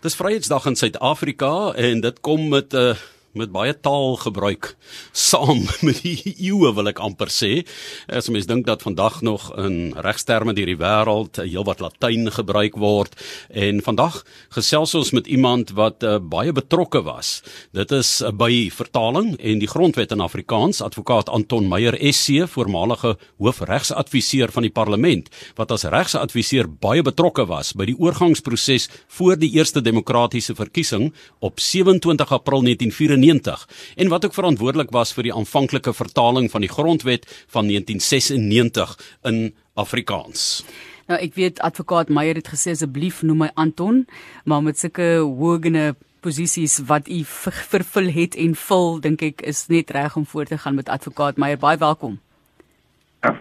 Dis Vryheidsdag in Suid-Afrika en dit kom met 'n uh, met baie taalgebruik saam met die eeue wil ek amper sê. As mens dink dat vandag nog in regsterme deur die wêreld heelwat Latyn gebruik word en vandag gesels ons met iemand wat uh, baie betrokke was. Dit is uh, by vertaling en die grondwet in Afrikaans, advokaat Anton Meyer SC, voormalige hoofregsadviseur van die parlement wat as regsadviseur baie betrokke was by die oorgangsproses voor die eerste demokratiese verkiesing op 27 April 1994 1994 en wat ook verantwoordelik was vir die aanvanklike vertaling van die grondwet van 1996 in Afrikaans. Nou ek weet advokaat Meyer het gesê asseblief noem my Anton, maar met sulke hoëgene posisies wat u vervul het en vul, dink ek is net reg om voort te gaan met advokaat Meyer. Baie welkom. Ja.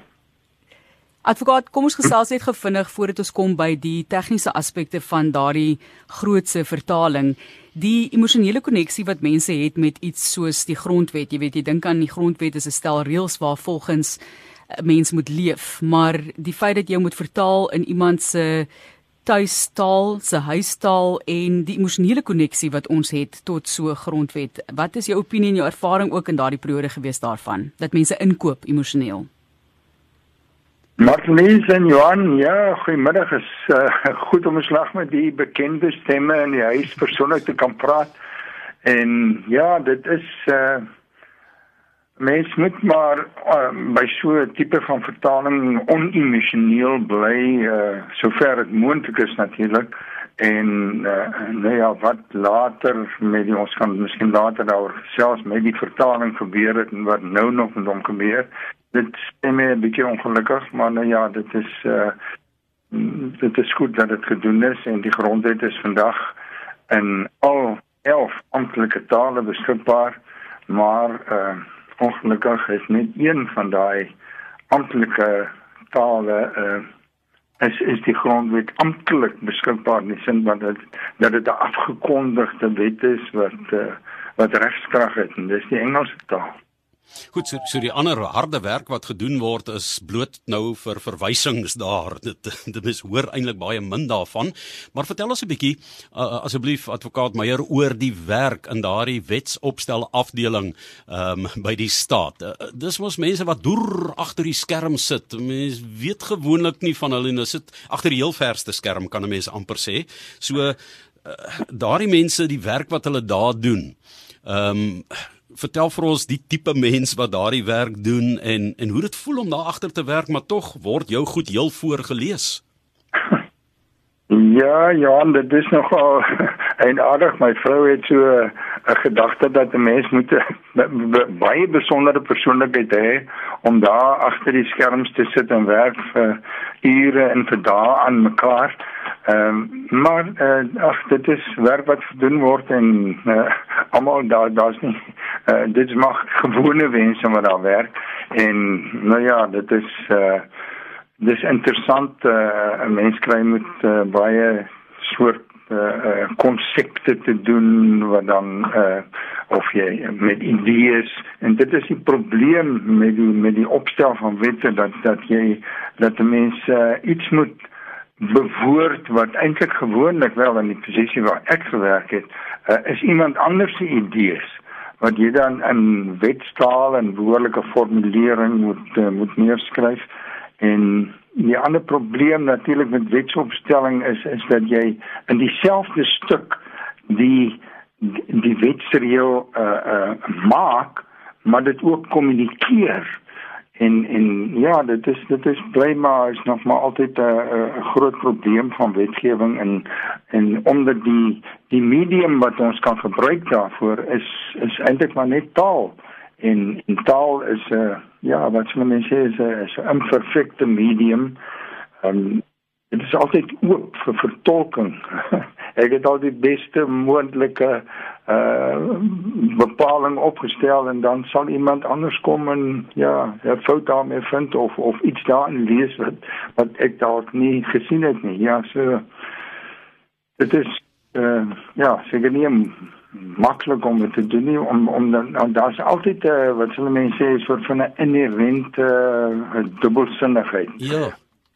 Advokaat, kom ons gesels net gevinnig voordat ons kom by die tegniese aspekte van daardie grootse vertaling die emosionele koneksie wat mense het met iets soos die grondwet. Jy weet, jy dink aan die grondwet is 'n stel reëls waar volgens 'n eh, mens moet leef, maar die feit dat jy moet vertaal in iemand se tuistaal, se huistaal en die emosionele koneksie wat ons het tot so grondwet. Wat is jou opinie en jou ervaring ook in daardie periode gewees daarvan dat mense inkoop emosioneel? Martinies en Johan, ja, goeiemiddag. Is uh, goed om 'n slag met die bekende stemme in die huis persoonlik te kan praat. En ja, dit is uh mens moet maar uh, by so 'n tipe van vertaling onemosioneel bly uh sover dit moontlik is natuurlik. En uh nou ja, wat later met die ons gaan miskien later daaroor selfs met die vertaling gebeur het en wat nou nog met hom gebeur dit stem my 'n bietjie ongelukkig, maar nou ja, dit is uh dit is goed dat dit gedoen is en die grondwet is vandag in al 11 amptelike tale beskikbaar, maar uh ongelukkig is net een van daai amptelike tale uh is is die grondwet amptelik beskikbaar in die sin dat dit dat dit 'n afgekondigde wet is wat uh, wat regskrag het en dis die Engelse taal. Goed, so, so die ander harde werk wat gedoen word is bloot nou vir verwysings daar. Dit dit is hoor eintlik baie min daarvan. Maar vertel ons 'n bietjie uh, asseblief advokaat Meyer oor die werk in daardie wetsopstel afdeling um, by die staat. Uh, dis mos mense wat deur agter die skerm sit. Mense weet gewoonlik nie van hulle en hulle sit agter die heel verste skerm kan 'n mens amper sê. So uh, daardie mense die werk wat hulle daar doen. Ehm um, vertel vir ons die tipe mens wat daardie werk doen en en hoe dit voel om daar agter te werk maar tog word jou goed heel voorgeles. Ja, ja, dit is nogal eienaardig. My vrou het so 'n gedagte dat 'n mens moet baie besondere persoonlikheid hê om daar agter die skerms te sit en werk vir ure en vir dae aan mekaar. Ehm um, maar uh, ag dit is werk wat gedoen word en uh, almal daar daar's nie uh, dit is maar gewone wense wat daar werk en nou ja dit is uh, dis interessant uh, 'n mens kry met uh, baie soort konsepte uh, te doen wat dan uh, of jy met idees en dit is die probleem met die met die opstel van wette dat dat jy dat mense uh, iets moet bewoord wat eintlik gewoonlik wel in die posisie waar ek gewerk het, uh, is iemand anders se idees wat jy dan in wetstaal en behoorlike formulering moet uh, moet neerskryf. En die ander probleem natuurlik met wetsopstelling is is dat jy in dieselfde stuk die die wetsreël uh, uh, maak maar dit ook kommunikeer En en ja, dit is dit is bly maar is nog maar altyd 'n groot probleem van wetgewing en en omdat die die medium wat ons kan gebruik daarvoor is is eintlik maar net taal. En, en taal is 'n uh, ja, wat sou mense sê is 'n imperfecte medium. Ehm um, dit is altyd oop vir vertolking. Ek het al die beste moontlike uh bepaling opgestel en dan sal iemand anders kom en ja, 'n fout daarmee vind of of iets daarin lees wat wat ek dalk nie gesien het nie. Ja, so dit is uh ja, seker nie maklik om dit te doen nie om om dan nou, daar's altyd uh, wat hulle mense sê is soort van 'n inherente uh, dubbelsinnigheid. Ja.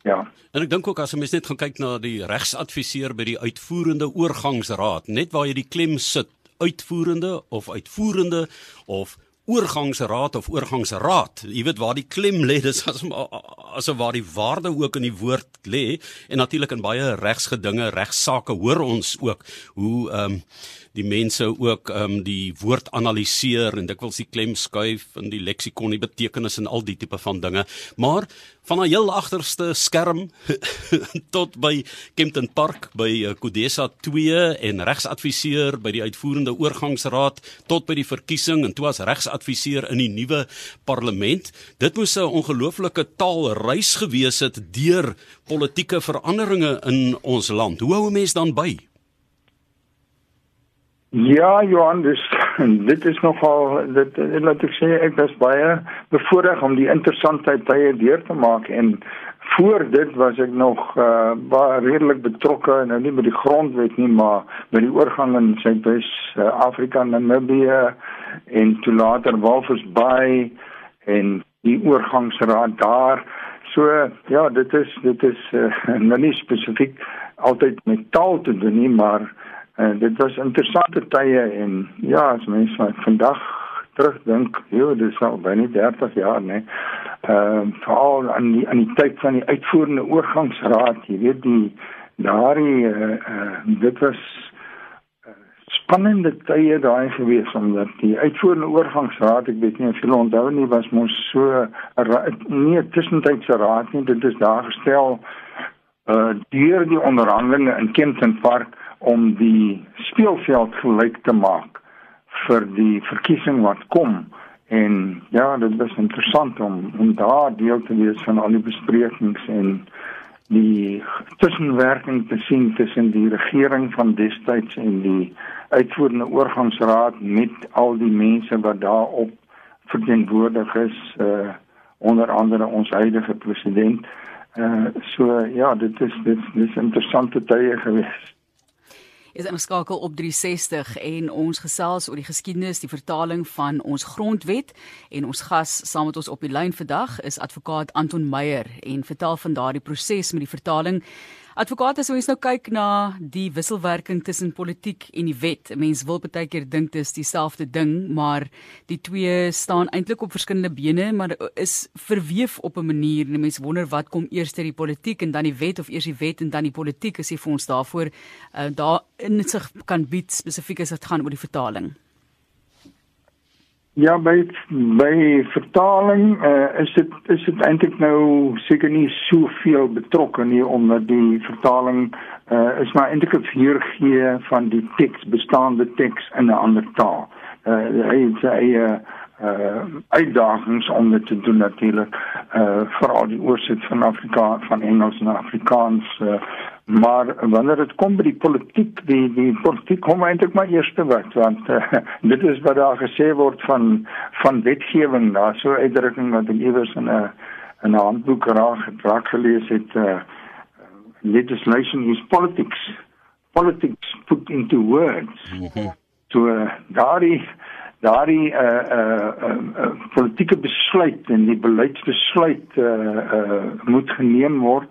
Ja. En ek dink ook as 'n mens net gaan kyk na die regsadviseur by die uitvoerende oorgangsraad, net waar jy die klem sit, uitvoerende of uitvoerende of oorgangsraad of oorgangsraad. Jy weet waar die klem lê, dis as asof waar die waarde ook in die woord lê en natuurlik in baie regsgedinge, regsaake hoor ons ook hoe ehm um, die mense ook ehm um, die woord analiseer en dikwels die klem skuif in die leksikon, die betekenis en al die tipe van dinge. Maar van 'n heel agterste skerm tot by Kempton Park by eh, 2 en regsadviseur by die uitvoerende oorgangsraad tot by die verkiesing en toe as regsadviseur in die nuwe parlement. Dit moes 'n ongelooflike taalreis gewees het deur politieke veranderinge in ons land. Hoe hou 'n mens dan by? Ja, Johan, dis dit is nogal dit laat ek sê ek was baie bevoorreg om die interessantheid tye deur te maak en voor dit was ek nog uh, baie redelik betrokke nou nie met die grondwet nie maar met die oorgang in Suidwes uh, Afrika en Namibië en toe later Walvis Bay en die oorgangsraad daar. So ja dit is dit is uh, nou nie spesifiek altyd met taal te doen nie maar En dit was interessante tye en ja, as mens van vandag terugdink, joh, dis al binne 30 jaar, né? Ehm uh, veral aan die aan die tyd van die uitvoerende oorgangsraad, jy weet die daardie eh uh, uh, dit was uh, spannende tye daai gewees omdat die uitvoerende oorgangsraad, ek weet nie of julle onthou nie, was mos so 'n nie 'n tussentydse raad nie, dit is daar gestel uh deur die onderhandelinge in Kempton Park om die speelveld gelyk te maak vir die verkiesing wat kom. En ja dit was interessant om om daar deel te wees van al die besprekings en die tussenwerking te sien tussen die regering van destyds en die uitvoerende oorgangsraad met al die mense wat daarop verteenwoordig is uh onder andere ons huidige president. Uh so ja dit is dit is, dit is interessante tye geweest is ingeskakel op 360 en ons gesels oor die geskiedenis, die vertaling van ons grondwet en ons gas saam met ons op die lyn vandag is advokaat Anton Meyer en vertel van daardie proses met die vertaling. Advokaat, as ons nou kyk na die wisselwerking tussen politiek en die wet, mense wil baie keer dink dit is dieselfde ding, maar die twee staan eintlik op verskillende bene, maar is verweef op 'n manier. Mense wonder wat kom eers ter die politiek en dan die wet of eers die wet en dan die politiek as jy vir ons daarvoor uh, daar in sig kan bied spesifiek as dit gaan oor die vertaling. Ja, by by vertaling uh, is dit is dit eintlik nou seker nie soveel betrokke nie omdat die vertaling uh, is maar eintlik 'n weergee van die teks bestaande teks in 'n ander taal. Uh, hy het sy uh, uh, uitdagings om dit te doen natuurlik uh, veral die oorsit van Afrikaans van Engels na Afrikaans uh, maar wanneer dit kom by die politiek die die politiek kom eintlik maar eerste wat want uh, dit is wat daar gesê word van van wetgewing daar so uitdrukking wat ek iewers in 'n in 'n handboek raak raak gelees het uh, legislation is politics politics put into words mhm. so uh, daardie daardie uh, uh, uh, uh, politieke besluit en die beleidsbesluit uh, uh, moet geneem word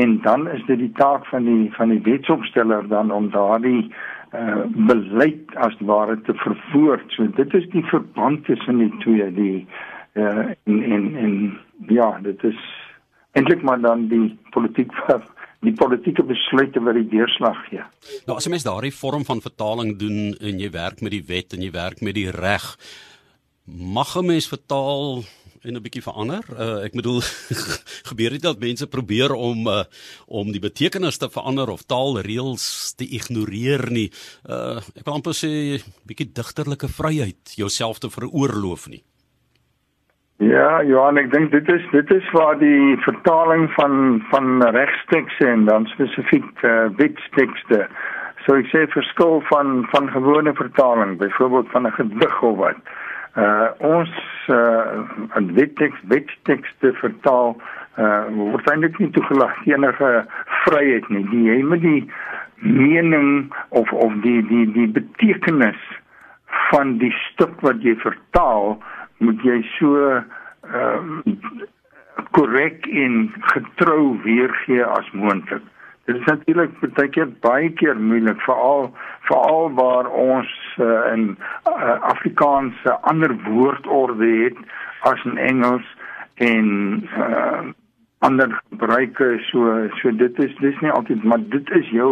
en dan is dit die taak van die van die wetsopsteller dan om daardie uh beleid as ware te verwoord. So dit is die verband tussen die twee die uh en en, en ja, dit is eintlik maar dan die politiek die politieke besluite wat die deurslag gee. Nou as 'n mens daardie vorm van vertaling doen en jy werk met die wet en jy werk met die reg, mag 'n mens vertaal en 'n bietjie verander. Uh, ek bedoel gebeur dit dat mense probeer om uh, om die betekenis te verander of taalreëls te ignoreer nie. Uh, ek wil amper sê bietjie digterlike vryheid jouself te veroorloof nie. Ja, Johan, ek dink dit is dit is waar die vertaling van van regstekste en dan spesifiek uh, wetstekste so ek sê verskil van van gewone vertaling, byvoorbeeld van 'n gedig of wat. Uh ons uh in wettekst wettekste vertaal uh word eintlik nie toegelaat enige vryheid nie. Die jy moet die mening of of die die die betekenis van die stuk wat jy vertaal moet jy so uh korrek en getrou weergee as moontlik. Dit is natuurlik baie keer baie keer moeilik veral veral waar ons uh, in uh, Afrikaanse ander woordorde het as in Engels en uh, ander gebruike so so dit is dis nie altyd maar dit is jou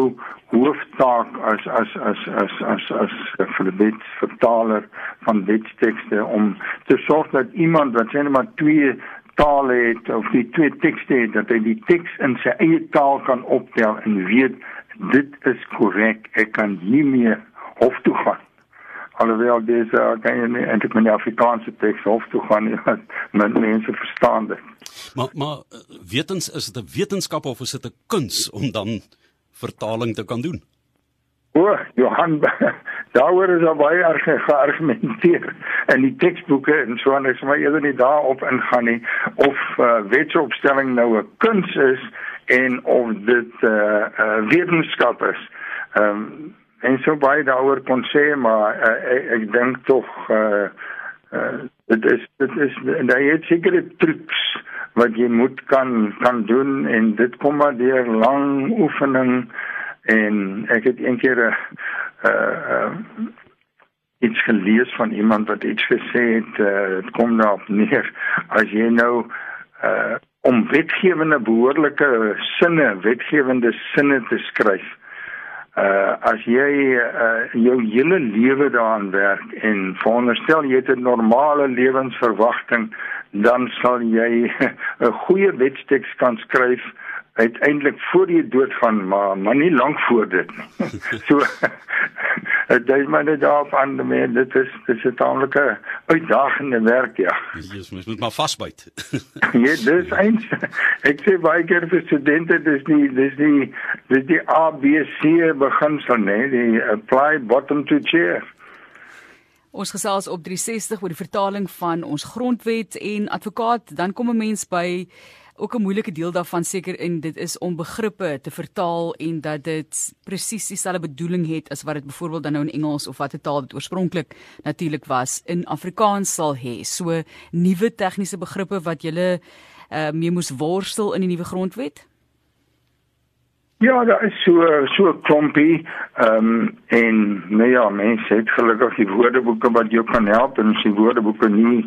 hooftaak as as as as as as alfabet vertaler van wetstekste om te sorg dat iemand wat sê net maar twee tale het of die twee tekste het dat hy die teks in sy eie taal kan optel en weet dit is korrek ek kan nie meer hof toe gaan alhoewel dis uh, kan jy eintlik met die Afrikaanse teks hof toe gaan want mense verstaan dit. Maar maar eh, wetens is dit 'n wetenskap of is dit 'n kuns om dan vertaling te kan doen? O, Johan, daaroor is al baie erg geargumenteer in die teksboeke en so aan, ek sê maar eerder nie daarop ingaan nie of uh, wetsopstelling nou 'n kuns is en of dit 'n uh, uh, wetenskap is. Ehm um, en so baie daaroor kon sê maar uh, ek, ek dink tog uh, uh, dit is dit is daai het sekere trucs wat jy moet kan kan doen en dit kom maar deur lang oefening en ek het eendag 'n uh, uh, iets gelees van iemand wat iets gesê het uh, dit kom daarop neer as jy nou uh, om wetgewende behoorlike sinne wetgewende sinne te skryf uh as jy uh jou hele lewe daaraan werk en veronderstel jy het 'n normale lewensverwagting dan sal jy 'n goeie wetsteks kan skryf uiteindelik voor jy doodgaan maar maar nie lank voor dit nie. so dit is maar net daarop aan die mens dit is dit is 'n taamlike uitdagende werk ja. Jesus, mens moet maar vasbyt. ja, dis eins. Ek sê baie keer vir studente dis nie dis nie dis die ABC beginsel nê, die apply bottom to chair. Ons gesels op 360 oor die vertaling van ons grondwet en advokaat, dan kom 'n mens by ook 'n moeilike deel daarvan seker en dit is om begrippe te vertaal en dat dit presies dieselfde bedoeling het as wat dit byvoorbeeld dan nou in Engels of watter taal dit oorspronklik natuurlik was in Afrikaans sal hê. So nuwe tegniese begrippe wat jy uh, mee moes worstel in die nuwe grondwet. Ja, daar is so so klompie ehm um, en nee ja, mense het gelukkig die woordeboeke wat jou kan help en as die woordeboeke nie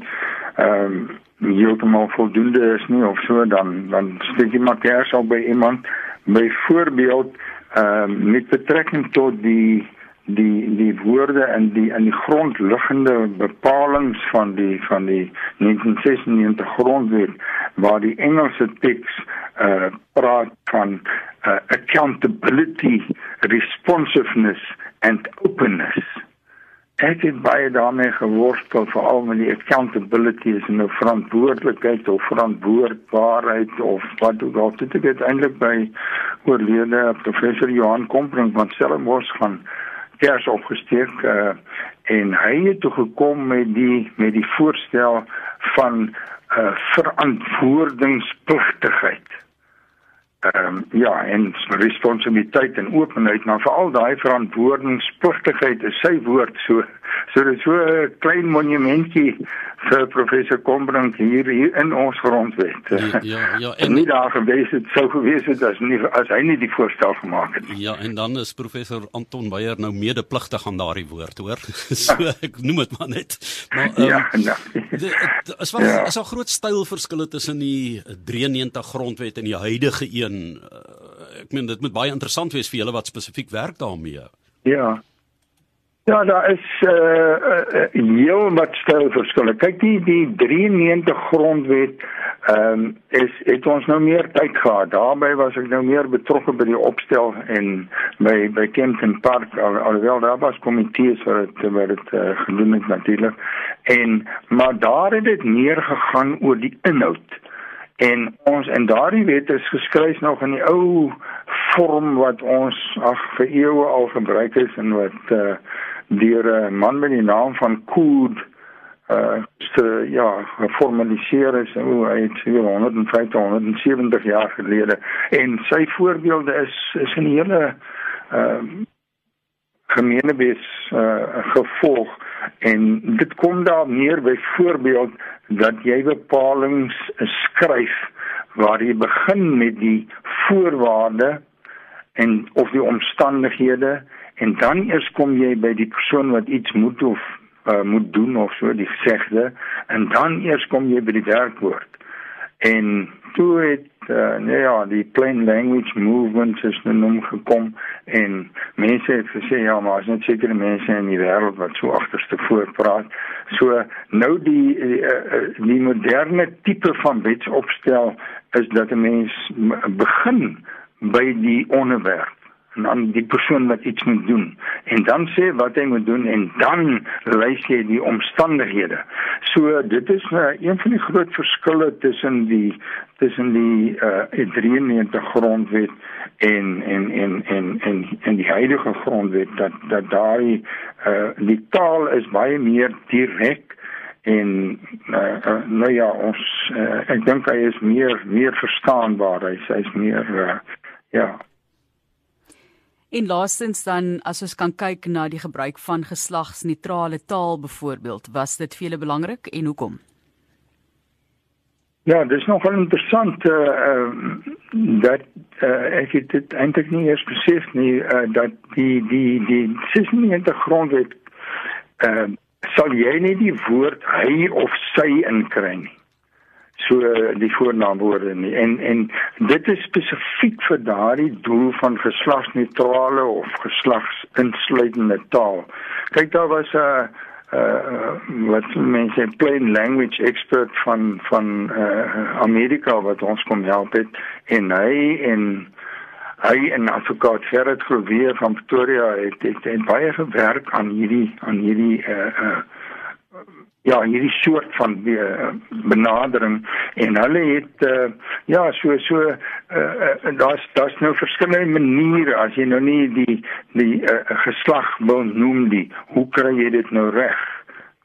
ehm um, heeltemal voldoende is nie of so dan dan steek jy maar kers op by iemand. Byvoorbeeld ehm uh, met betrekking tot die die die woorde in die in die grondliggende bepalinge van die van die 1996 grondwet waar die Engelse teks uh praat van uh, accountability responsiveness and openness. Ek het baie daarmee geworstel veral met die accountability is nou verantwoordelikheid of verantwoordbaarheid of wat ook al. Dit het eintlik by oorlede professor Johan Komprink van Stellenbosch gaan kers opgesteek uh, en hy het toe gekom met die met die voorstel van uh, verantwoordingspligtigheid ehm um, ja en responsabiliteit en openheid maar veral daai verantwoordingspligtigheid is sy woord so so dit so 'n klein monumentjie vir professor Kombrink hier, hier in ons grondwet. Ja, ja, ja en nie daar gewees het sou gewees het as nie as hy nie die voorstel gemaak het nie. Ja, en dan is professor Anton Meyer nou medepligtig aan daardie woord, hoor. so ek noem dit maar net. Maar um, ja, nou. As wat ja. as 'n groot stylverskille tussen die 93 grondwet en die huidige een. Uh, ek meen dit moet baie interessant wees vir julle wat spesifiek werk daarmee. Ja. Ja, daar is eh uh, uh, heel wat stylverskille. Kyk die die 93 grondwet ehm um, is het ons nou meer tyd gehad. Daarbey was ek nou meer betrokke by die opstel en by by Kempton Park al, alhoewel daar was komitees wat wat dit uh, gedoen het natuurlik. En maar daar het dit meer gegaan oor die inhoud. En ons en daardie wet is geskryf nog in die ou vorm wat ons ag vir eeue al gebruik het en wat eh uh, deur 'n man met die naam van Kood uh se ja geformaliseer is. Hoe hy het 150 170 jaar gelede. En sy voorbeelde is is 'n hele uh gemeenebes uh, gevolg. En dit kom daar neer byvoorbeeld dat jy bepalinge skryf waar jy begin met die voorwaarde en of die omstandighede en dan eers kom jy by die persoon wat iets moet of uh, moet doen of so die gesegde en dan eers kom jy by die werkwoord. En toe het uh, nee ja die plain language movement is nou nom gekom en mense het gesê ja maar as net sekere mense in die wêreld wat so agterste voor praat so nou die die, uh, die moderne tipe van wetsopstel is dat 'n mens begin by die onderwerp en dan die persoon wat iets moet doen. En dan sê wat hy moet doen en dan lys jy die omstandighede. So dit is uh, een van die groot verskille tussen die tussen die uh, 93 grondwet en en en en en en die huidige grondwet dat dat daai uh, die taal is baie meer direk en uh, uh, nou ja ons uh, ek dink hy is meer meer verstaanbaar. Hy sê hy's meer uh, ja En laastens dan as ons kan kyk na die gebruik van geslagsneutrale taal byvoorbeeld, was dit vir julle belangrik en hoekom? Ja, dis nogal interessant uh, uh dat uh, ek het eintlik nie eers besef nie uh, dat die die die 96 grondwet uh sal jy nie die woord hy of sy inkry nie so die voornaamwoorde nie en en dit is spesifiek vir daardie doel van geslagsneutrale of geslagsinsluitende taal. Kyk daar was 'n uh wat mense plain language expert van van uh Amerika wat ons kom help het en hy en hy en advokaat Gerrit Groewe van Pretoria het, het, het baie gewerk aan hierdie aan hierdie uh uh ja hierdie soort van uh, benadering. En hulle het uh, ja so so uh, uh, daar's daar's nou verskillende maniere. As jy nou nie die die uh, geslag wil noem die hoe kry jy dit nou reg?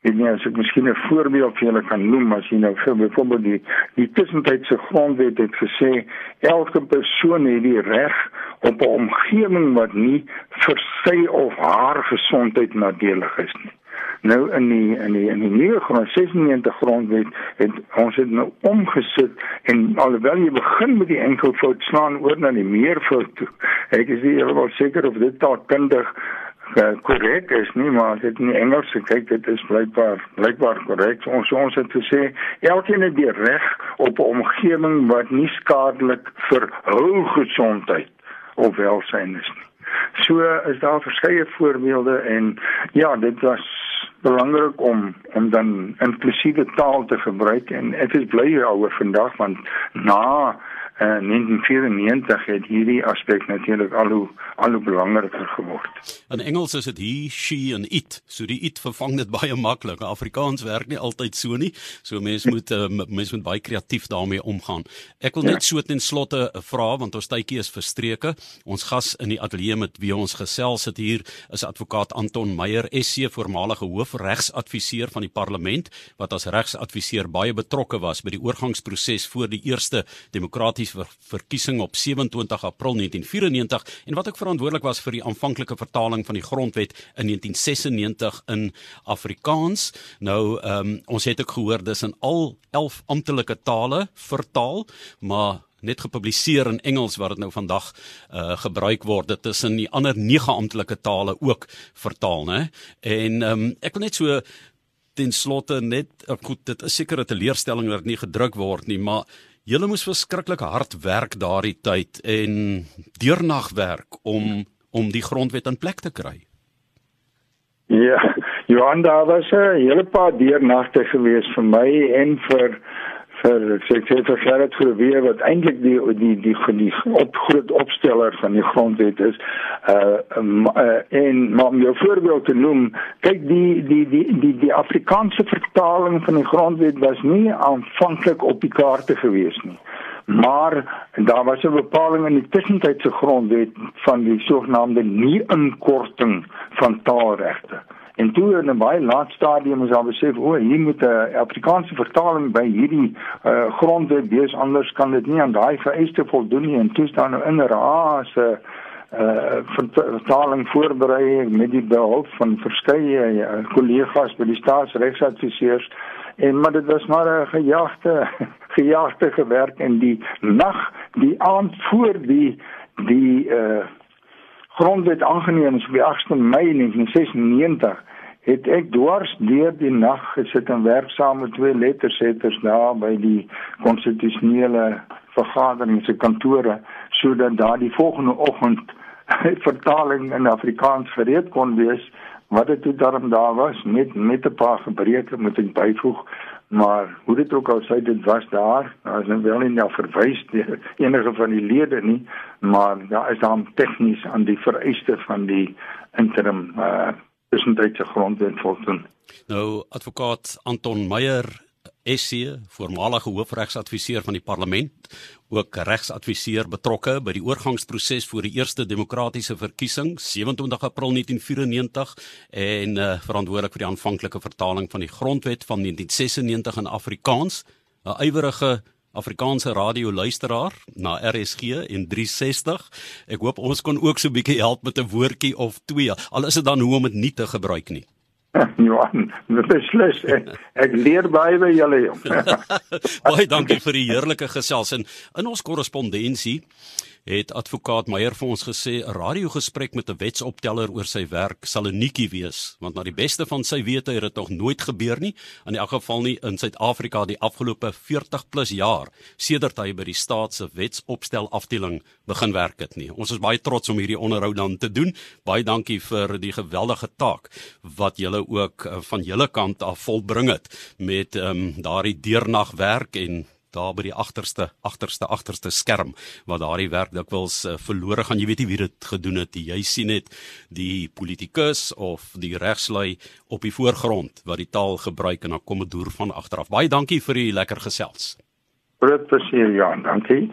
En nie as ek miskien 'n voorbeeld vir julle kan noem as jy nou vir byvoorbeeld die die tussentydse grondwet het gesê elke persoon het die reg op 'n omgewing wat nie vir sy of haar gesondheid nadelig is nie nou in die in die in die nuwe grond 96 grondwet het ons het nou omgesit en alhoewel jy begin met die enkelvoud slaan oor na die meervoud toe ek is nie heeltemal seker of dit taalkundig eh, korrek is nie maar dit in Engels kyk dit is blykbaar blykbaar korrek. Ons ons het gesê elkeen het die reg op 'n omgewing wat nie skadelik vir hul gesondheid of welsyn is nie. So is daar verskeie voorbeelde en ja, dit was belangrik om om dan inklusiewe taal te gebruik en ek is bly daaroor vandag want na uh, 1994 het hierdie aspek natuurlik al hoe al hoe belangriker geword. In Engels is dit he, she en it. So die it vervang dit baie maklik. Afrikaans werk nie altyd so nie. So mense moet uh, mense moet baie kreatief daarmee omgaan. Ek wil net ja. so ten slotte 'n vraag want ons tydjie is verstreke. Ons gas in die ateljee met wie ons gesels het hier is advokaat Anton Meyer, SC voormalige hoofregsadviseur van die parlement wat as regsadviseur baie betrokke was by die oorgangsproses voor die eerste demokratiese verkiesing op 27 April 1994 en wat ook verantwoordelik was vir die aanvanklike vertaling van die grondwet in 1996 in Afrikaans. Nou ehm um, ons het ook gehoor dis in al 11 amptelike tale vertaal, maar net gepubliseer in Engels wat dit nou vandag uh gebruik word. Dit is in die ander 9 amptelike tale ook vertaal, né? En ehm um, ek wil net so ten slotte net goed, dit is seker 'n teleurstelling dat dit nie gedruk word nie, maar Julle moes verskriklik hard werk daardie tyd en deurnag werk om om die grondwet in plek te kry. Ja, Johan daar was 'n hele paar deurnagte gewees vir my en vir vir sekretary Gerard Groewe wat eintlik die die die die op groot opsteller van die grondwet is uh, uh en maar om jou voorbeeld te noem kyk die die die die die Afrikaanse vertaling van die grondwet was nie aanvanklik op die kaarte gewees nie. Maar daar was 'n bepaling in die tussentydse grondwet van die sogenaamde nie inkorting van taalregte En toe in 'n baie laat stadium is daar besef, o, hier moet 'n Afrikaanse vertaling by hierdie uh, grondwet wees, anders kan dit nie aan daai vereiste voldoen nie. En toe staan nou in rase uh vertaling voorberei met die behulp van verskeie uh, kollegas by die staatsregsadviseurs en maar dit was maar 'n gejaagde gejaagde gewerk in die nag die aand voor die die uh grondwet aangeneem is op die 8de Mei 1996 het ek dwars deur die nag gesit en werk saam met twee lettersetters daar by die konstitusionele vergadering se kantore sodat daar die volgende oggend vertaling in Afrikaans gereed kon wees wat dit toe daarom daar was met met 'n paar gebreke moet ek byvoeg maar hoe dit ook al sê dit was daar daar is nou wel nie nou verwys deur enige van die lede nie maar daar is dan tegnies aan die vereiste van die interim uh, tussentydse grondwet voldoen. Nou advokaat Anton Meyer SC, voormalige hoofregsadviseur van die parlement, ook regsadviseur betrokke by die oorgangsproses vir die eerste demokratiese verkiesing 27 April 1994 en uh, verantwoordelik vir die aanvanklike vertaling van die grondwet van 1996 in Afrikaans, 'n ywerige Afrikaanse radio luisteraar na RSG en 360. Ek hoop ons kon ook so 'n bietjie help met 'n woordjie of twee. Al is dit dan hoe om dit nie te gebruik nie. Johan, beslis ek, ek leer baie by julle jong. baie dankie vir die heerlike gesels en in ons korrespondensie het advokaat Meyer vir ons gesê 'n radiogesprek met 'n wetsopteller oor sy werk sal 'n nuutjie wees want na die beste van sy wete het dit nog nooit gebeur nie. In elk geval nie in Suid-Afrika die afgelope 40 plus jaar sedert hy by die staat se wetsopstel afdeling begin werk het nie. Ons is baie trots om hierdie onderhoud dan te doen. Baie dankie vir die geweldige taak wat julle ook eh, van julle kant af volbring het met um, daardie deurnagwerk en daar by die agterste agterste agterste skerm waar daardie werk dikwels uh, verlore gaan. Jy weet nie wie dit gedoen het jy sien net die politikus of die regslui op die voorgrond wat die taal gebruik en dan kom 'n doer van agteraf. Baie dankie vir die lekker gesels. Groot plesier Jan dankie